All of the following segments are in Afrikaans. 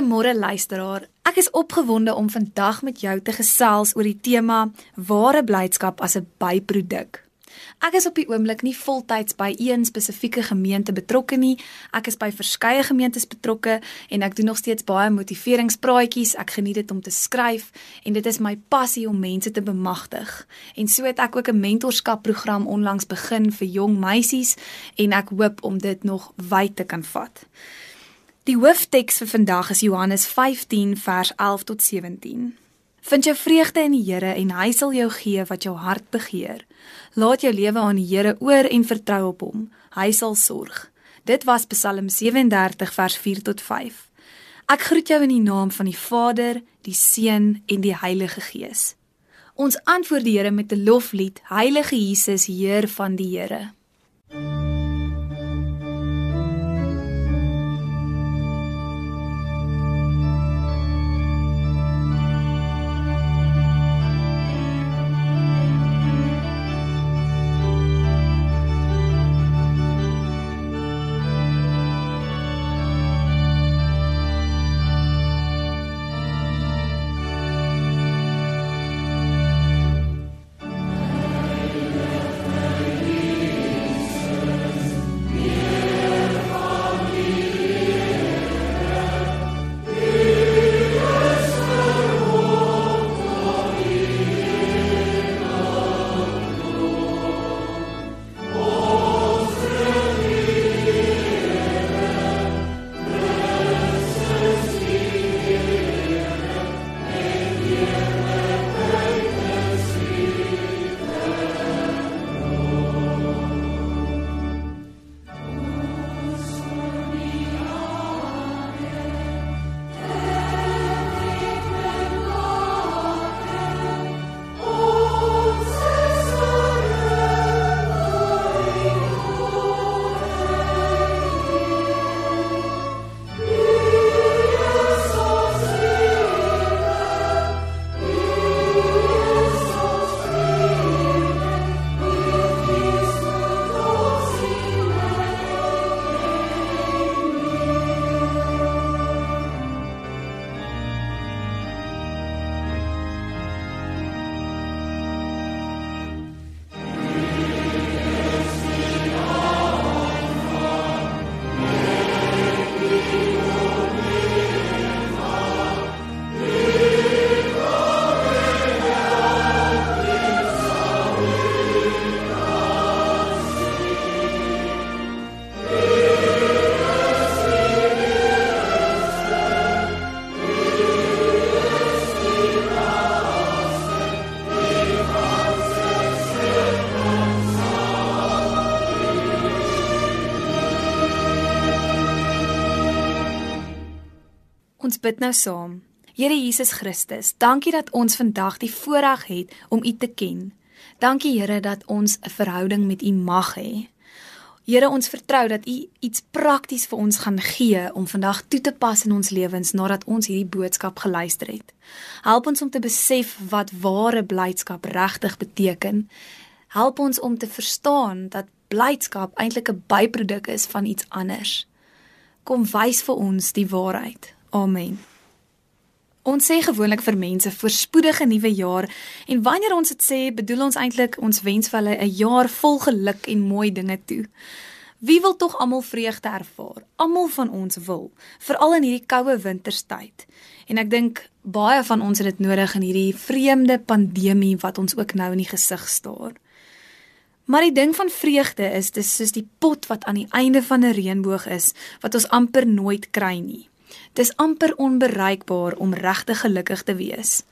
Goeiemôre luisteraar. Ek is opgewonde om vandag met jou te gesels oor die tema ware blydskap as 'n byproduk. Ek is op die oomblik nie voltyds by een spesifieke gemeente betrokke nie. Ek is by verskeie gemeentes betrokke en ek doen nog steeds baie motiveringspraatjies. Ek geniet dit om te skryf en dit is my passie om mense te bemagtig. En so het ek ook 'n mentorskapprogram onlangs begin vir jong meisies en ek hoop om dit nog wyd te kan vat. Die hoofteks vir vandag is Johannes 15 vers 11 tot 17. Vind jou vreugde in die Here en hy sal jou gee wat jou hart begeer. Laat jou lewe aan die Here oor en vertrou op hom. Hy sal sorg. Dit was Psalm 37 vers 4 tot 5. Ek groet jou in die naam van die Vader, die Seun en die Heilige Gees. Ons antwoord die Here met 'n loflied, Heilige Jesus, Heer van die Here. Ons bid nou saam. Here Jesus Christus, dankie dat ons vandag die voorreg het om U te ken. Dankie Here dat ons 'n verhouding met U mag hê. Here, ons vertrou dat U iets prakties vir ons gaan gee om vandag toe te pas in ons lewens nadat ons hierdie boodskap geluister het. Help ons om te besef wat ware blydskap regtig beteken. Help ons om te verstaan dat blydskap eintlik 'n byproduk is van iets anders. Kom wys vir ons die waarheid. Amen. Ons sê gewoonlik vir mense voorspoedige nuwe jaar en wanneer ons dit sê, bedoel ons eintlik ons wens vir hulle 'n jaar vol geluk en mooi dinge toe. Wie wil tog almal vreugde ervaar? Almal van ons wil, veral in hierdie koue winterstyd. En ek dink baie van ons het dit nodig in hierdie vreemde pandemie wat ons ook nou in die gesig staar. Maar die ding van vreugde is dis soos die pot wat aan die einde van 'n reënboog is wat ons amper nooit kry nie. Dis amper onbereikbaar om regtig gelukkig te wees.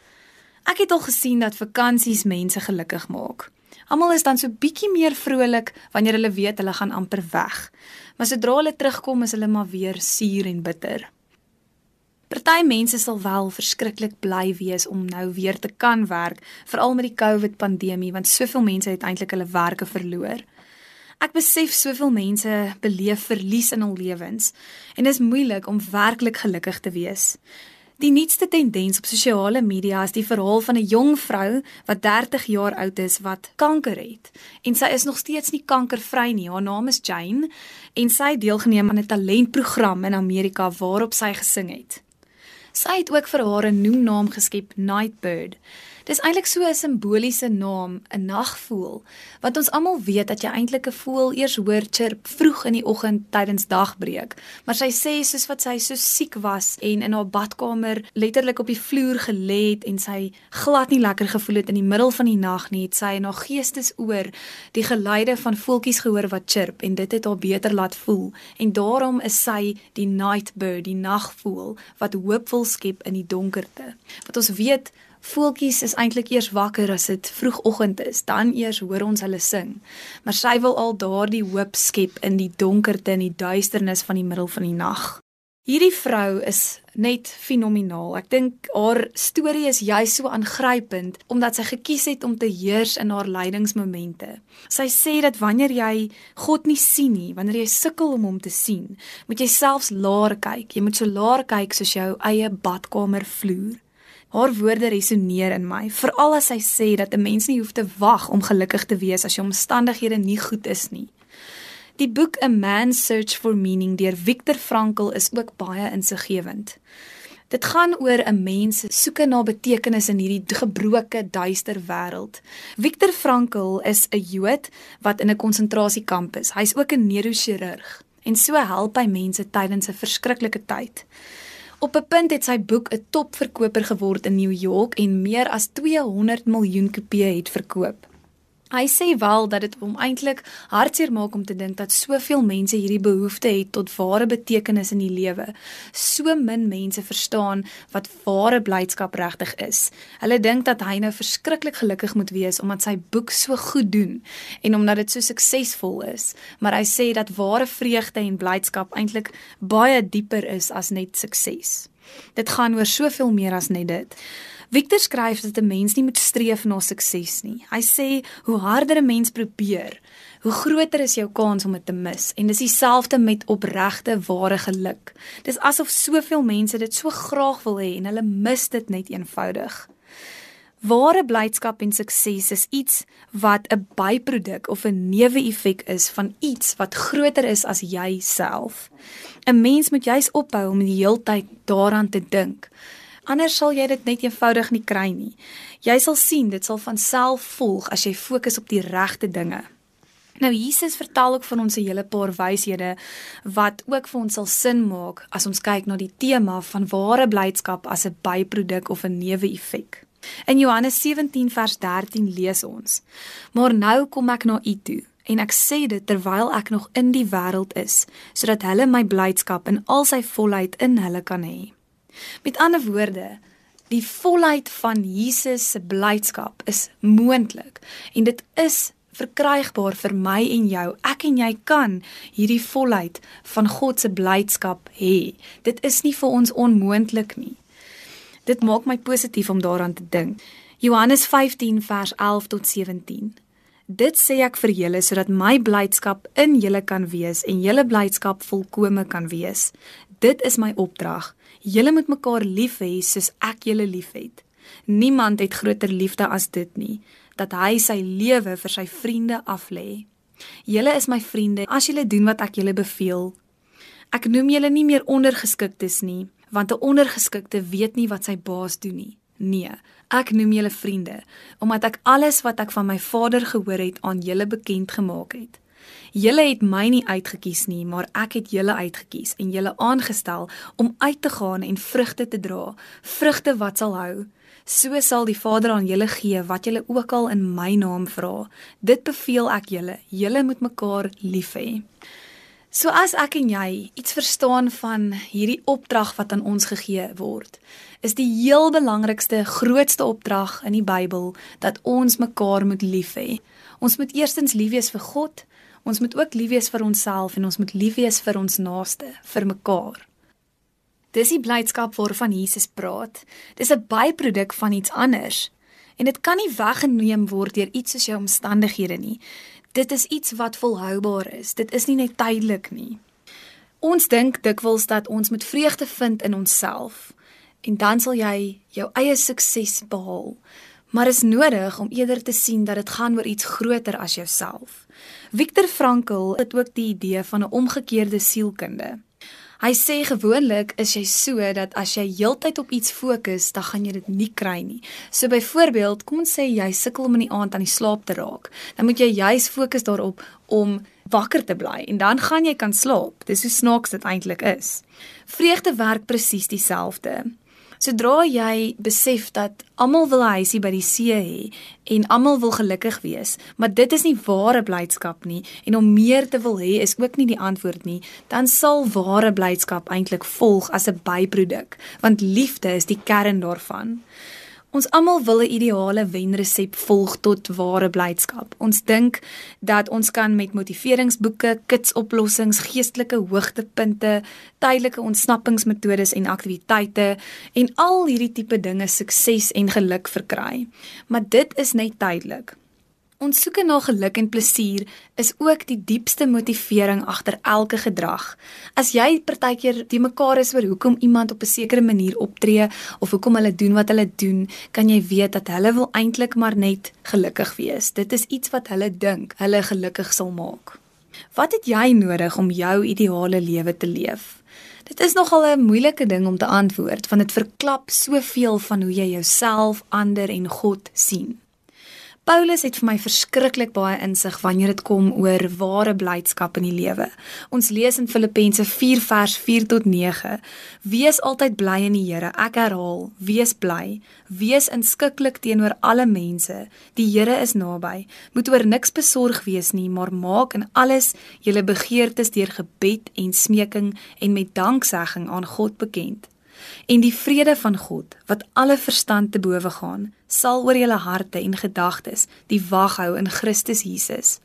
Ek het al gesien dat vakansies mense gelukkig maak. Almal is dan so bietjie meer vrolik wanneer hulle weet hulle gaan amper weg. Maar sodra hulle terugkom, is hulle maar weer suur en bitter. Party mense sal wel verskriklik bly wees om nou weer te kan werk, veral met die COVID pandemie, want soveel mense het eintlik hulle werke verloor. Ek besef soveel mense beleef verlies in hul lewens en dit is moeilik om werklik gelukkig te wees. Die nuutste tendens op sosiale media is die verhaal van 'n jong vrou wat 30 jaar oud is wat kanker het. En sy is nog steeds nie kankervry nie. Haar naam is Jane en sy het deelgeneem aan 'n talentprogram in Amerika waarop sy gesing het. Sy het ook vir haar 'n noemnaam geskep, Nightbird. Dis eintlik so 'n simboliese naam, 'n nagvoël, wat ons almal weet dat jy eintlik 'n voël eers hoor chirp vroeg in die oggend tydens dagbreek. Maar sy sê soos wat sy so siek was en in haar badkamer letterlik op die vloer gelê het en sy glad nie lekker gevoel het in die middel van die nag nie, het sy in haar geestesoor die geluide van voeltjies gehoor wat chirp en dit het haar beter laat voel. En daarom is sy die nightbird, die nagvoël wat hoopvol skep in die donkerte. Wat ons weet Voeltjies is eintlik eers wakker as dit vroegoggend is, dan eers hoor ons hulle sing. Maar sy wil al daardie hoop skep in die donkerte en die duisternis van die middel van die nag. Hierdie vrou is net fenomenaal. Ek dink haar storie is juis so aangrypend omdat sy gekies het om te heers in haar lydingsmomente. Sy sê dat wanneer jy God nie sien nie, wanneer jy sukkel om hom te sien, moet jy selfs laer kyk. Jy moet so laer kyk soos jou eie badkamer vloer. Haar woorde resoneer in my, veral as sy sê dat 'n mens nie hoef te wag om gelukkig te wees as jou omstandighede nie goed is nie. Die boek A Man's Search for Meaning deur Viktor Frankl is ook baie insiggewend. Dit gaan oor 'n mens se soeke na betekenis in hierdie gebroke, duister wêreld. Viktor Frankl is 'n Jood wat in 'n konsentrasiekamp is. Hy's ook 'n neurochirurg en so help hy mense tydens 'n verskriklike tyd. Op 'n punt het sy boek 'n topverkoper geword in New York en meer as 200 miljoen kopieë het verkoop. Hy sê wel dat dit hom eintlik hartseer maak om te dink dat soveel mense hierdie behoefte het tot ware betekenis in die lewe. So min mense verstaan wat ware blydskap regtig is. Hulle dink dat hy nou verskriklik gelukkig moet wees omdat sy boek so goed doen en omdat dit so suksesvol is. Maar hy sê dat ware vreugde en blydskap eintlik baie dieper is as net sukses. Dit gaan oor soveel meer as net dit. Victor skryf dat 'n mens nie moet streef na sukses nie. Hy sê hoe harder 'n mens probeer, hoe groter is jou kans om dit te mis. En dis dieselfde met opregte ware geluk. Dis asof soveel mense dit so graag wil hê en hulle mis dit net eenvoudig. Ware blydskap en sukses is iets wat 'n byproduk of 'n neeweffek is van iets wat groter is as jouself. 'n Mens moet juis ophou om die heeltyd daaraan te dink. Anders sal jy dit net eenvoudig nie kry nie. Jy sal sien dit sal van self volg as jy fokus op die regte dinge. Nou Jesus vertel ook van ons 'n hele paar wyshede wat ook vir ons sal sin maak as ons kyk na die tema van ware blydskap as 'n byproduk of 'n neeweffek. In Johannes 17 vers 13 lees ons: "Maar nou kom ek na u toe en ek sê dit terwyl ek nog in die wêreld is, sodat hulle my blydskap in al sy volheid in hulle kan hê." Met ander woorde, die volheid van Jesus se blydskap is moontlik en dit is verkrygbaar vir my en jou. Ek en jy kan hierdie volheid van God se blydskap hê. Dit is nie vir ons onmoontlik nie. Dit maak my positief om daaraan te dink. Johannes 15 vers 11 tot 17. Dit sê ek vir julle sodat my blydskap in julle kan wees en julle blydskap volkome kan wees. Dit is my opdrag. Julle moet mekaar lief hê soos ek julle liefhet. Niemand het groter liefde as dit nie, dat hy sy lewe vir sy vriende aflê. Julle is my vriende as julle doen wat ek julle beveel. Ek noem julle nie meer ondergeskiktes nie, want 'n ondergeskikte weet nie wat sy baas doen nie. Nee, ek noem julle vriende, omdat ek alles wat ek van my Vader gehoor het aan julle bekend gemaak het. Julle het my nie uitgekies nie, maar ek het julle uitgekies en julle aangestel om uit te gaan en vrugte te dra, vrugte wat sal hou. So sal die Vader aan julle gee wat julle ook al in my naam vra. Dit beveel ek julle, julle moet mekaar lief hê. So as ek en jy iets verstaan van hierdie opdrag wat aan ons gegee word, is die heel belangrikste, grootste opdrag in die Bybel dat ons mekaar moet lief hê. Ons moet eerstens lief wees vir God, ons moet ook lief wees vir onsself en ons moet lief wees vir ons naaste, vir mekaar. Dis die blydskap waarvan Jesus praat. Dis 'n byproduk van iets anders. En dit kan nie weggeneem word deur iets soos jou omstandighede nie. Dit is iets wat volhoubaar is. Dit is nie net tydelik nie. Ons dink dikwels dat ons moet vreugde vind in onsself en dan sal jy jou eie sukses behaal. Maar is nodig om eerder te sien dat dit gaan oor iets groter as jouself. Viktor Frankl het ook die idee van 'n omgekeerde sielkunde. Hy sê gewoonlik is jy so dat as jy heeltyd op iets fokus, dan gaan jy dit nie kry nie. So byvoorbeeld, kom ons sê jy sukkel om in die aand aan die slaap te raak, dan moet jy juis fokus daarop om wakker te bly en dan gaan jy kan slaap. Dis hoe snaaks dit eintlik is. Vreugde werk presies dieselfde. Sodra jy besef dat almal wil 'n huisie by die see hê en almal wil gelukkig wees, maar dit is nie ware blydskap nie en om meer te wil hê is ook nie die antwoord nie, dan sal ware blydskap eintlik volg as 'n byproduk, want liefde is die kern daarvan. Ons almal wil 'n ideale wenresep volg tot ware blydskap. Ons dink dat ons kan met motiveringsboeke, kitsoplossings, geestelike hoogtepunte, tydelike ontsnappingsmetodes en aktiwiteite en al hierdie tipe dinge sukses en geluk verkry. Maar dit is net tydelik. Ons soeke na geluk en plesier is ook die diepste motivering agter elke gedrag. As jy partykeer die mekaar is oor hoekom iemand op 'n sekere manier optree of hoekom hulle doen wat hulle doen, kan jy weet dat hulle wil eintlik maar net gelukkig wees. Dit is iets wat hulle dink hulle gelukkig sal maak. Wat het jy nodig om jou ideale lewe te leef? Dit is nogal 'n moeilike ding om te antwoord want dit verklap soveel van hoe jy jouself, ander en God sien. Paulus het vir my verskriklik baie insig wanneer dit kom oor ware blydskap in die lewe. Ons lees in Filippense 4 vers 4 tot 9: Wees altyd bly in die Here. Ek herhaal, wees bly. Wees inskikkelik teenoor alle mense. Die Here is naby. Moet oor niks besorg wees nie, maar maak in alles julle begeertes deur gebed en smeking en met danksegging aan God bekend en die vrede van God wat alle verstand te bowe gaan sal oor julle harte en gedagtes die wag hou in Christus Jesus.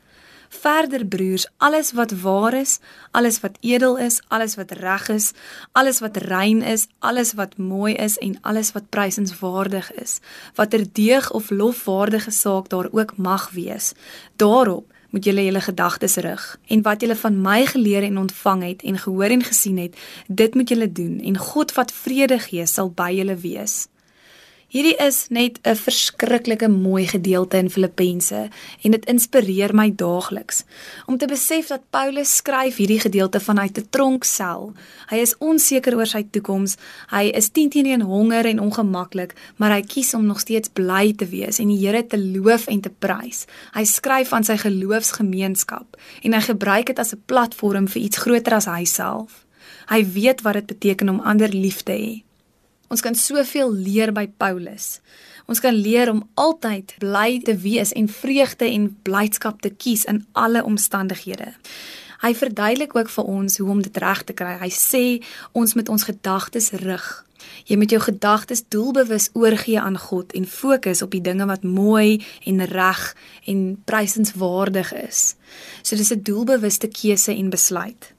Verder broers, alles wat waar is, alles wat edel is, alles wat reg is, alles wat rein is, alles wat mooi is en alles wat prysenswaardig is, watter deeg of lofwaardige saak daar ook mag wees, daarop moet julle julle gedagtes rig en wat julle van my geleer en ontvang het en gehoor en gesien het, dit moet julle doen en God wat vrede gee sal by julle wees. Hierdie is net 'n verskriklike mooi gedeelte in Filippense en dit inspireer my daagliks om te besef dat Paulus skryf hierdie gedeelte vanuit 'n tronksel. Hy is onseker oor sy toekoms. Hy is teen teen honger en ongemaklik, maar hy kies om nog steeds bly te wees en die Here te loof en te prys. Hy skryf aan sy geloofsgemeenskap en hy gebruik dit as 'n platform vir iets groter as hy self. Hy weet wat dit beteken om ander lief te hê. Ons kan soveel leer by Paulus. Ons kan leer om altyd bly te wees en vreugde en blydskap te kies in alle omstandighede. Hy verduidelik ook vir ons hoe om dit reg te kry. Hy sê ons moet ons gedagtes rig. Jy moet jou gedagtes doelbewus oorgee aan God en fokus op die dinge wat mooi en reg en prysenswaardig is. So dis 'n doelbewuste keuse en besluit.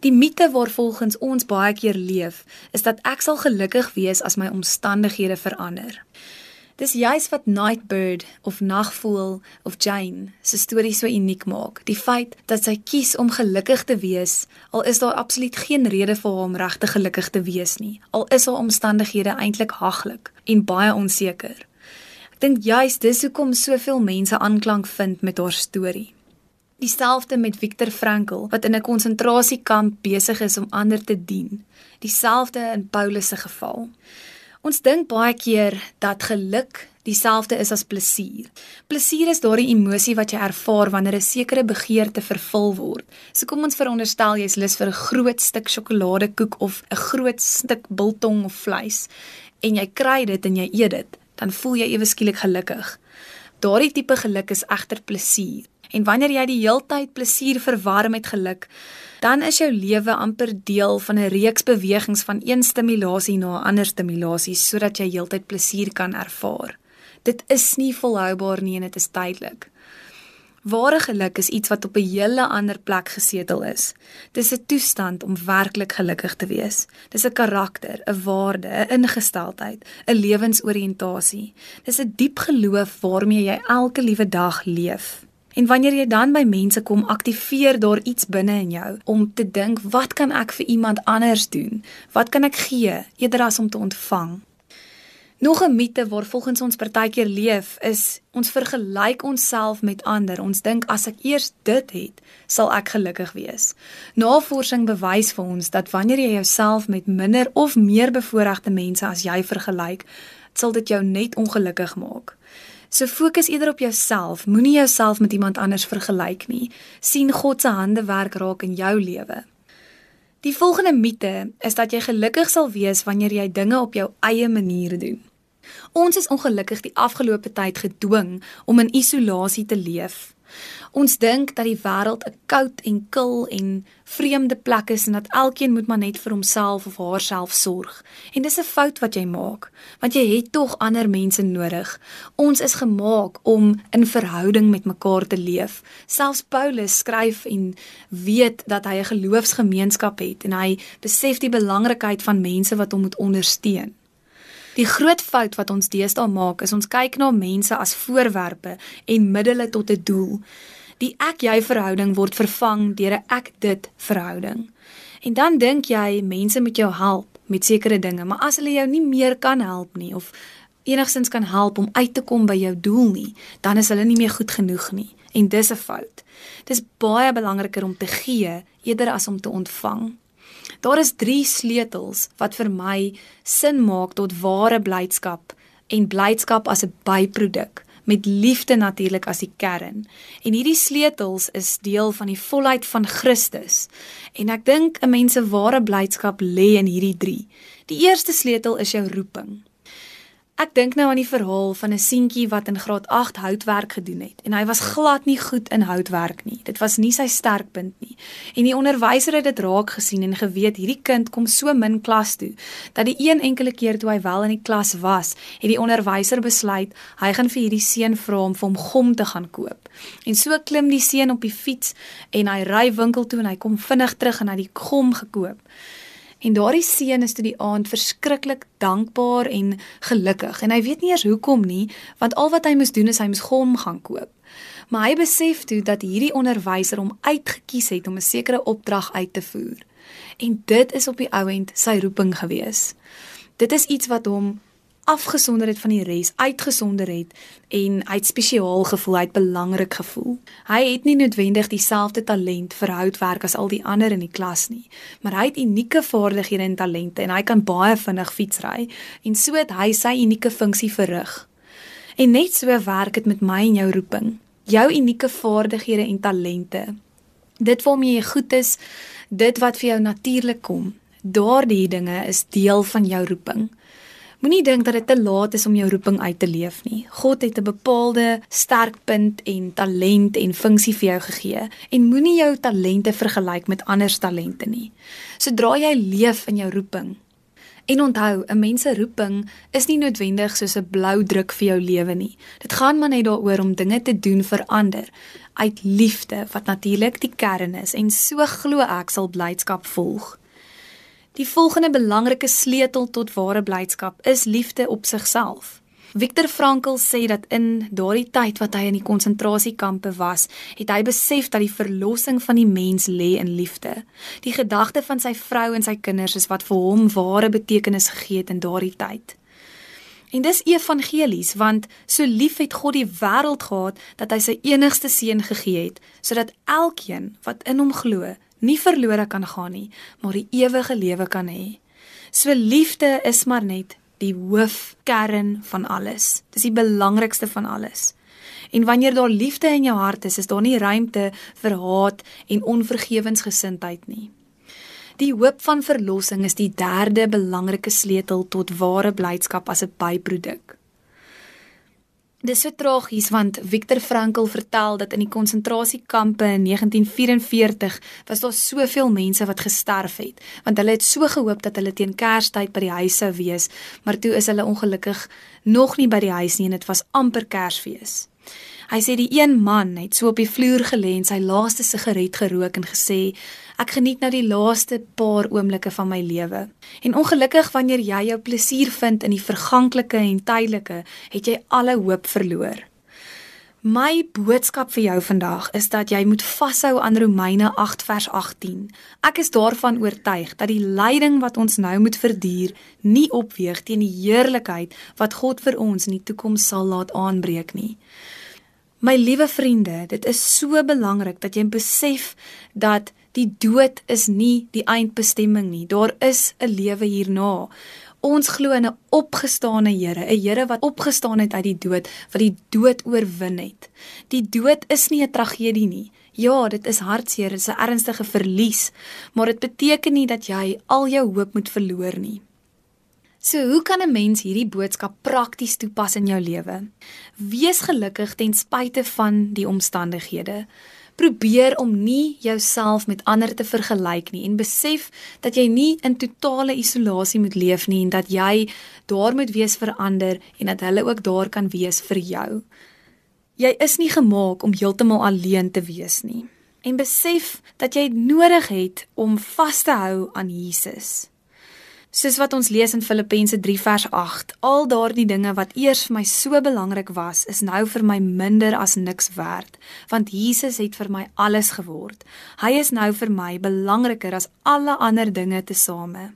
Die mite waarvolgens ons baie keer leef, is dat ek sal gelukkig wees as my omstandighede verander. Dis juis wat Nightbird of Nagvoël of Jane se storie so uniek maak. Die feit dat sy kies om gelukkig te wees, al is daar absoluut geen rede vir haar om regtig gelukkig te wees nie. Al is haar omstandighede eintlik haglik en baie onseker. Ek dink juis dis hoekom soveel mense aanklank vind met haar storie. Dieselfde met Viktor Frankl wat in 'n konsentrasiekamp besig is om ander te dien. Dieselfde in Paulus se geval. Ons dink baie keer dat geluk dieselfde is as plesier. Plesier is daardie emosie wat jy ervaar wanneer 'n sekere begeerte vervul word. So kom ons veronderstel jy's lus vir 'n groot stuk sjokoladekoek of 'n groot stuk biltong of vleis en jy kry dit en jy eet dit, dan voel jy ewe skielik gelukkig. Daardie tipe geluk is egter plesier. En wanneer jy die heeltyd plesier verwar met geluk, dan is jou lewe amper deel van 'n reeks bewegings van een stimulasie na 'n ander stimulasie sodat jy heeltyd plesier kan ervaar. Dit is nie volhoubaar nie en dit is tydelik. Ware geluk is iets wat op 'n hele ander plek gesetel is. Dis 'n toestand om werklik gelukkig te wees. Dis 'n karakter, 'n waarde, 'n ingesteldheid, 'n lewensoriëntasie. Dis 'n diep geloof waarmee jy elke liewe dag leef. En wanneer jy dan by mense kom, aktiveer daar iets binne in jou om te dink, wat kan ek vir iemand anders doen? Wat kan ek gee eerder as om te ontvang? Nog 'n mite waar volgens ons partykeer leef is ons vergelyk onsself met ander. Ons dink as ek eers dit het, sal ek gelukkig wees. Navorsing bewys vir ons dat wanneer jy jouself met minder of meer bevoorregte mense as jy vergelyk, sal dit jou net ongelukkig maak. So fokus eerder op jouself. Moenie jouself met iemand anders vergelyk nie. sien God se hande werk raak in jou lewe. Die volgende mite is dat jy gelukkig sal wees wanneer jy dinge op jou eie manier doen. Ons is ongelukkig die afgelope tyd gedwing om in isolasie te leef. Ons dink dat die wêreld 'n koud en kil en vreemde plek is en dat elkeen moet maar net vir homself of haarself sorg. En dis 'n fout wat jy maak, want jy het tog ander mense nodig. Ons is gemaak om in verhouding met mekaar te leef. Selfs Paulus skryf en weet dat hy 'n geloofsgemeenskap het en hy besef die belangrikheid van mense wat hom moet ondersteun. Die groot fout wat ons deesdae maak is ons kyk na mense as voorwerpe en middele tot 'n doel. Die ek-jy verhouding word vervang deur 'n ek-dit verhouding. En dan dink jy mense moet jou help met sekere dinge, maar as hulle jou nie meer kan help nie of enigstens kan help om uit te kom by jou doel nie, dan is hulle nie meer goed genoeg nie en dis 'n fout. Dis baie belangriker om te gee eerder as om te ontvang. Daar is 3 sleutels wat vir my sin maak tot ware blydskap en blydskap as 'n byproduk met liefde natuurlik as die kern. En hierdie sleutels is deel van die volheid van Christus. En ek dink 'n mens se ware blydskap lê in hierdie 3. Die eerste sleutel is jou roeping. Ek dink nou aan die verhaal van 'n seentjie wat in graad 8 houtwerk gedoen het en hy was glad nie goed in houtwerk nie. Dit was nie sy sterkpunt nie. En die onderwyser het dit raak gesien en geweet hierdie kind kom so min klas toe dat die een enkele keer toe hy wel in die klas was, het die onderwyser besluit hy gaan vir hierdie seun vra om vir hom gom te gaan koop. En so klim die seun op die fiets en hy ry winkel toe en hy kom vinnig terug en hy het die gom gekoop. En daardie seun is toe die aand verskriklik dankbaar en gelukkig en hy weet nie eers hoekom nie, want al wat hy moes doen is hy moes gom gaan koop. Maar hy besef toe dat hierdie onderwyser hom uitgekies het om 'n sekere opdrag uit te voer. En dit is op die ouend sy roeping gewees. Dit is iets wat hom afgesonder het van die res, uitgesonder het en hy het spesiaal gevoel, hy het belangrik gevoel. Hy het nie noodwendig dieselfde talent vir houtwerk as al die ander in die klas nie, maar hy het unieke vaardighede en talente en hy kan baie vinnig fietsry en so het hy sy unieke funksie verrig. En net so werk dit met my en jou roeping. Jou unieke vaardighede en talente. Dit waarmee jy goed is, dit wat vir jou natuurlik kom. Daardie dinge is deel van jou roeping. Moenie dink dat dit te laat is om jou roeping uit te leef nie. God het 'n bepaalde sterkpunt en talent en funksie vir jou gegee en moenie jou talente vergelyk met ander talente nie. Sodra jy leef in jou roeping En onthou, 'n mens se roeping is nie noodwendig soos 'n blou druk vir jou lewe nie. Dit gaan maar net daaroor om dinge te doen vir ander uit liefde wat natuurlik die kern is en so glo ek sal blydskap volg. Die volgende belangrike sleutel tot ware blydskap is liefde op sigself. Viktor Frankl sê dat in daardie tyd wat hy in die konsentrasiekampe was, het hy besef dat die verlossing van die mens lê in liefde. Die gedagte van sy vrou en sy kinders is wat vir hom ware betekenis gegee het in daardie tyd. En dis evangelies want so lief het God die wêreld gehad dat hy sy enigste seun gegee het sodat elkeen wat in hom glo nie verlore kan gaan nie, maar die ewige lewe kan hê. So liefde is maar net die hoofkern van alles. Dis die belangrikste van alles. En wanneer daar liefde in jou hart is, is daar nie ruimte vir haat en onvergewensgesindheid nie. Die hoop van verlossing is die derde belangrike sleutel tot ware blydskap as 'n byproduk. Dis so tragies want Viktor Frankl vertel dat in die konsentrasiekampe in 1944 was daar soveel mense wat gesterf het want hulle het so gehoop dat hulle teen Kerstyd by die huis sou wees maar toe is hulle ongelukkig nog nie by die huis nie en dit was amper Kersfees. Hy sê die een man het so op die vloer gelê en sy laaste sigaret gerook en gesê ek geniet nou die laaste paar oomblikke van my lewe. En ongelukkig wanneer jy jou plesier vind in die verganklike en tydelike, het jy alle hoop verloor. My boodskap vir jou vandag is dat jy moet vashou aan Romeine 8 vers 18. Ek is daarvan oortuig dat die lyding wat ons nou moet verduur, nie opweeg teen die heerlikheid wat God vir ons in die toekoms sal laat aanbreek nie. My liewe vriende, dit is so belangrik dat jy besef dat die dood is nie die eindbestemming nie. Daar is 'n lewe hierna. Ons glo in 'n opgestane Here, 'n Here wat opgestaan het uit die dood, wat die dood oorwin het. Die dood is nie 'n tragedie nie. Ja, dit is hartseer, dit is 'n ernstige verlies, maar dit beteken nie dat jy al jou hoop moet verloor nie. So hoe kan 'n mens hierdie boodskap prakties toepas in jou lewe? Wees gelukkig ten spyte van die omstandighede. Probeer om nie jouself met ander te vergelyk nie en besef dat jy nie in totale isolasie moet leef nie en dat jy daar moet wees vir ander en dat hulle ook daar kan wees vir jou. Jy is nie gemaak om heeltemal alleen te wees nie. En besef dat jy nodig het om vas te hou aan Jesus. Soos wat ons lees in Filippense 3 vers 8, al daardie dinge wat eers vir my so belangrik was, is nou vir my minder as niks werd, want Jesus het vir my alles geword. Hy is nou vir my belangriker as alle ander dinge tesame.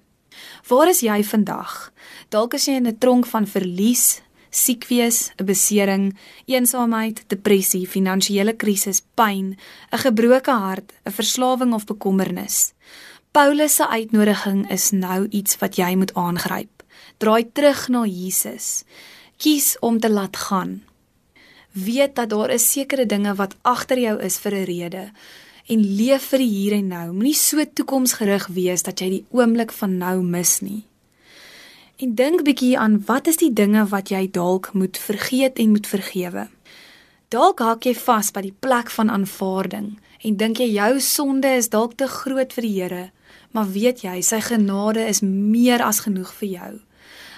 Waar is jy vandag? Dalk is jy in 'n tronk van verlies, siek wees, 'n besering, eensaamheid, depressie, finansiële krisis, pyn, 'n gebroke hart, 'n verslawing of bekommernis. Paulus se uitnodiging is nou iets wat jy moet aangryp. Draai terug na Jesus. Kies om te laat gaan. Weet dat daar is sekere dinge wat agter jou is vir 'n rede en leef vir die hier en nou. Moenie so toekomsgerig wees dat jy die oomblik van nou mis nie. En dink bietjie aan wat is die dinge wat jy dalk moet vergeet en moet vergewe. Dalk haak jy vas by die plek van aanvaarding en dink jy jou sonde is dalk te groot vir die Here Maar weet jy, sy genade is meer as genoeg vir jou.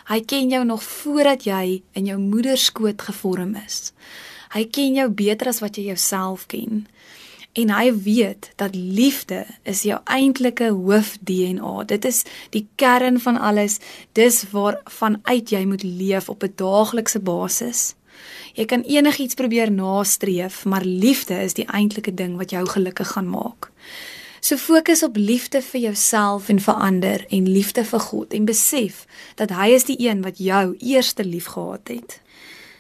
Hy ken jou nog voordat jy in jou moeder skoot gevorm is. Hy ken jou beter as wat jy jouself ken. En hy weet dat liefde is jou eintlike hoof DNA. Dit is die kern van alles. Dis waarvan uit jy moet leef op 'n daaglikse basis. Jy kan enigiets probeer nastreef, maar liefde is die eintlike ding wat jou gelukkig gaan maak. So fokus op liefde vir jouself en vir ander en liefde vir God en besef dat hy is die een wat jou eerste liefgehad het.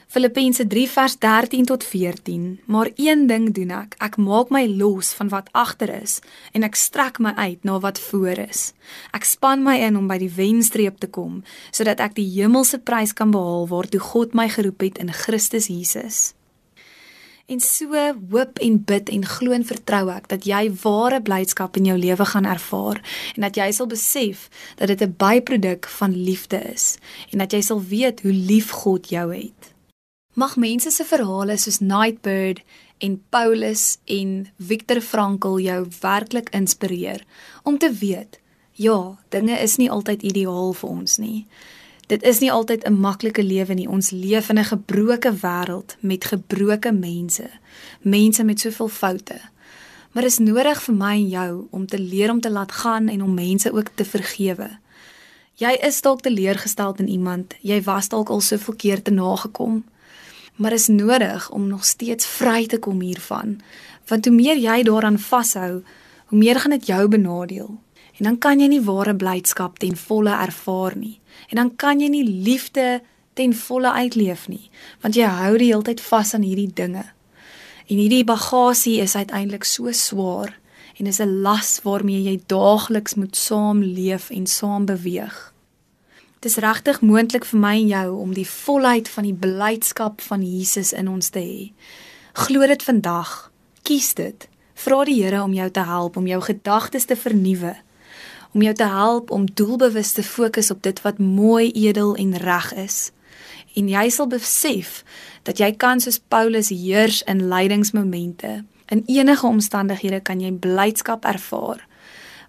Filippense 3 vers 13 tot 14. Maar een ding doen ek, ek maak my los van wat agter is en ek strek my uit na wat voor is. Ek span my in om by die wenstreep te kom sodat ek die hemelse prys kan behaal waartoe God my geroep het in Christus Jesus. En so hoop en bid en glo en vertrou ek dat jy ware blydskap in jou lewe gaan ervaar en dat jy sal besef dat dit 'n byproduk van liefde is en dat jy sal weet hoe lief God jou het. Mag mense se verhale soos Nightbird en Paulus en Viktor Frankl jou werklik inspireer om te weet, ja, dinge is nie altyd ideaal vir ons nie. Dit is nie altyd 'n maklike lewe nie. Ons leef in 'n gebroke wêreld met gebroke mense, mense met soveel foute. Maar dit is nodig vir my en jou om te leer om te laat gaan en om mense ook te vergewe. Jy is dalk teleurgestel in iemand, jy was dalk al soveel keer te nagekom. Maar is nodig om nog steeds vry te kom hiervan, want hoe meer jy daaraan vashou, hoe meer gaan dit jou benadeel. En dan kan jy nie ware blydskap ten volle ervaar nie. En dan kan jy nie liefde ten volle uitleef nie, want jy hou die hele tyd vas aan hierdie dinge. En hierdie bagasie is uiteindelik so swaar en is 'n las waarmee jy daagliks moet saamleef en saam beweeg. Dit is regtig moontlik vir my en jou om die volheid van die blydskap van Jesus in ons te hê. Glo dit vandag. Kies dit. Vra die Here om jou te help om jou gedagtes te vernuwe om jou te help om doelbewus te fokus op dit wat mooi, edel en reg is En jy sal besef dat jy kan soos Paulus heers in lydingsmomente. In enige omstandighede kan jy blydskap ervaar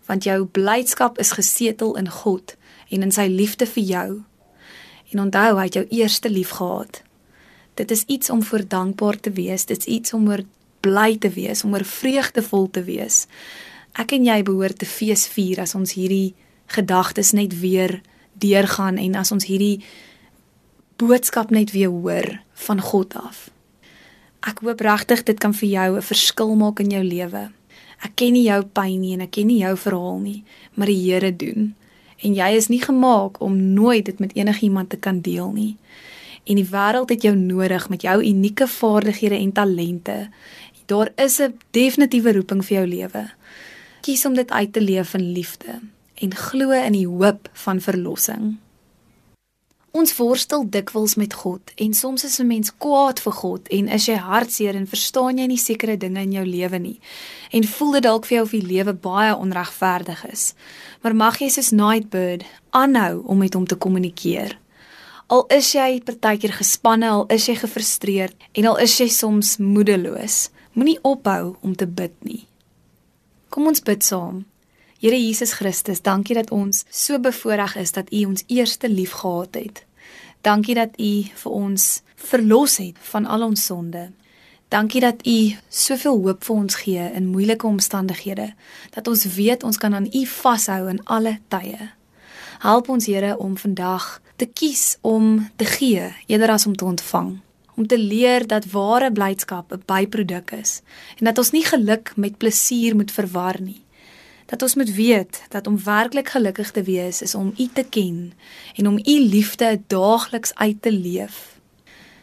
want jou blydskap is gesetel in God en in sy liefde vir jou. En onthou, hy het jou eerste lief gehad. Dit is iets om voor dankbaar te wees, dit is iets om oor bly te wees, om oor vreugdevol te wees. Ek en jy behoort te fees vier as ons hierdie gedagtes net weer deurgaan en as ons hierdie boodskap net weer hoor van God af. Ek hoop regtig dit kan vir jou 'n verskil maak in jou lewe. Ek ken nie jou pyn nie en ek ken nie jou verhaal nie, maar die Here doen. En jy is nie gemaak om nooit dit met enigiemand te kan deel nie. En die wêreld het jou nodig met jou unieke vaardighede en talente. Daar is 'n definitiewe roeping vir jou lewe. Kies om dit uit te leef in liefde en glo in die hoop van verlossing. Ons worstel dikwels met God en soms is 'n mens kwaad vir God en is jy hartseer en verstaan jy nie sekere dinge in jou lewe nie en voel dit dalk vir jou of die lewe baie onregverdig is. Maar mag jy soos Nightbird aanhou om met hom te kommunikeer. Al is jy partykeer gespanne, al is jy gefrustreerd en al is jy soms moedeloos, moenie ophou om te bid nie. Kom ons bid saam. Here Jesus Christus, dankie dat ons so bevoorreg is dat U ons eerste lief gehad het. Dankie dat U vir ons verlos het van al ons sonde. Dankie dat U soveel hoop vir ons gee in moeilike omstandighede, dat ons weet ons kan aan U vashou in alle tye. Help ons Here om vandag te kies om te gee eerder as om te ontvang om te leer dat ware blydskap 'n byproduk is en dat ons nie geluk met plesier moet verwar nie dat ons moet weet dat om werklik gelukkig te wees is om U te ken en om U liefde daagliks uit te leef.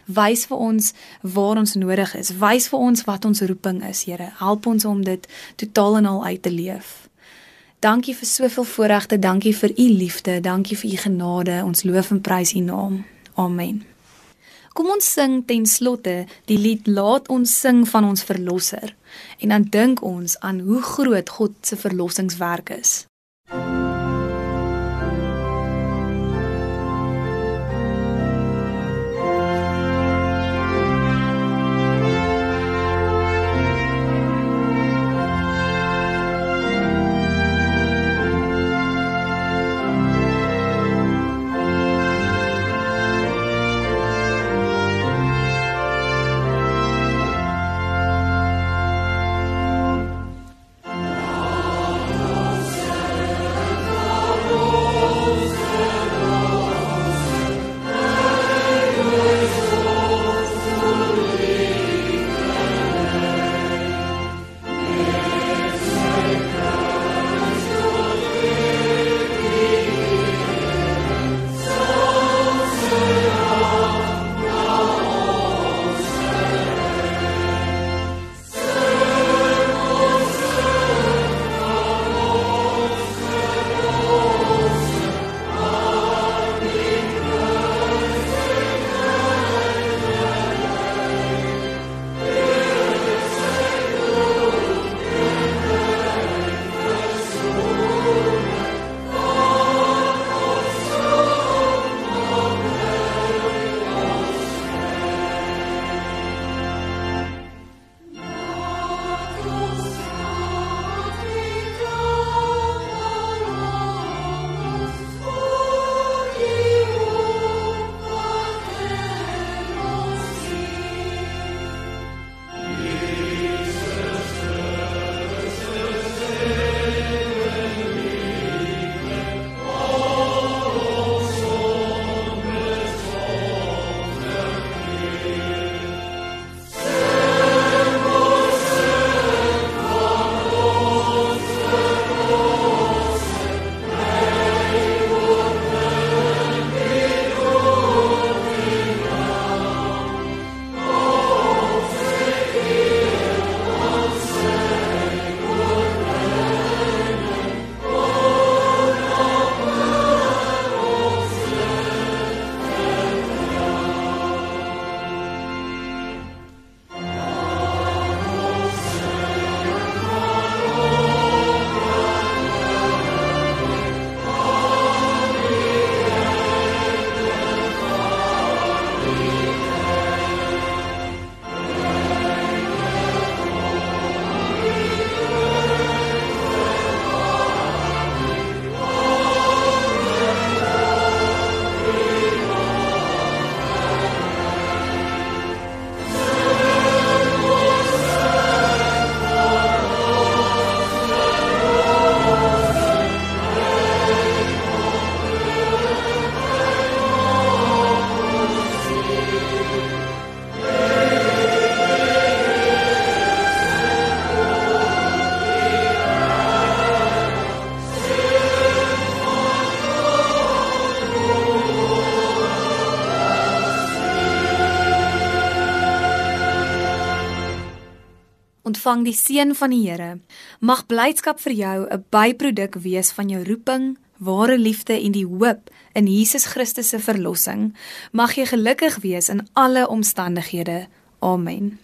Wys vir ons waar ons nodig is. Wys vir ons wat ons roeping is, Here. Help ons om dit totaal en al uit te leef. Dankie vir soveel voorregte, dankie vir U liefde, dankie vir U genade. Ons loof en prys U naam. Amen. Kom ons sing ten slotte die lied Laat ons sing van ons verlosser en dan dink ons aan hoe groot God se verlossingswerk is. Ontvang die seën van die Here. Mag blydskap vir jou 'n byproduk wees van jou roeping, ware liefde en die hoop in Jesus Christus se verlossing. Mag jy gelukkig wees in alle omstandighede. Amen.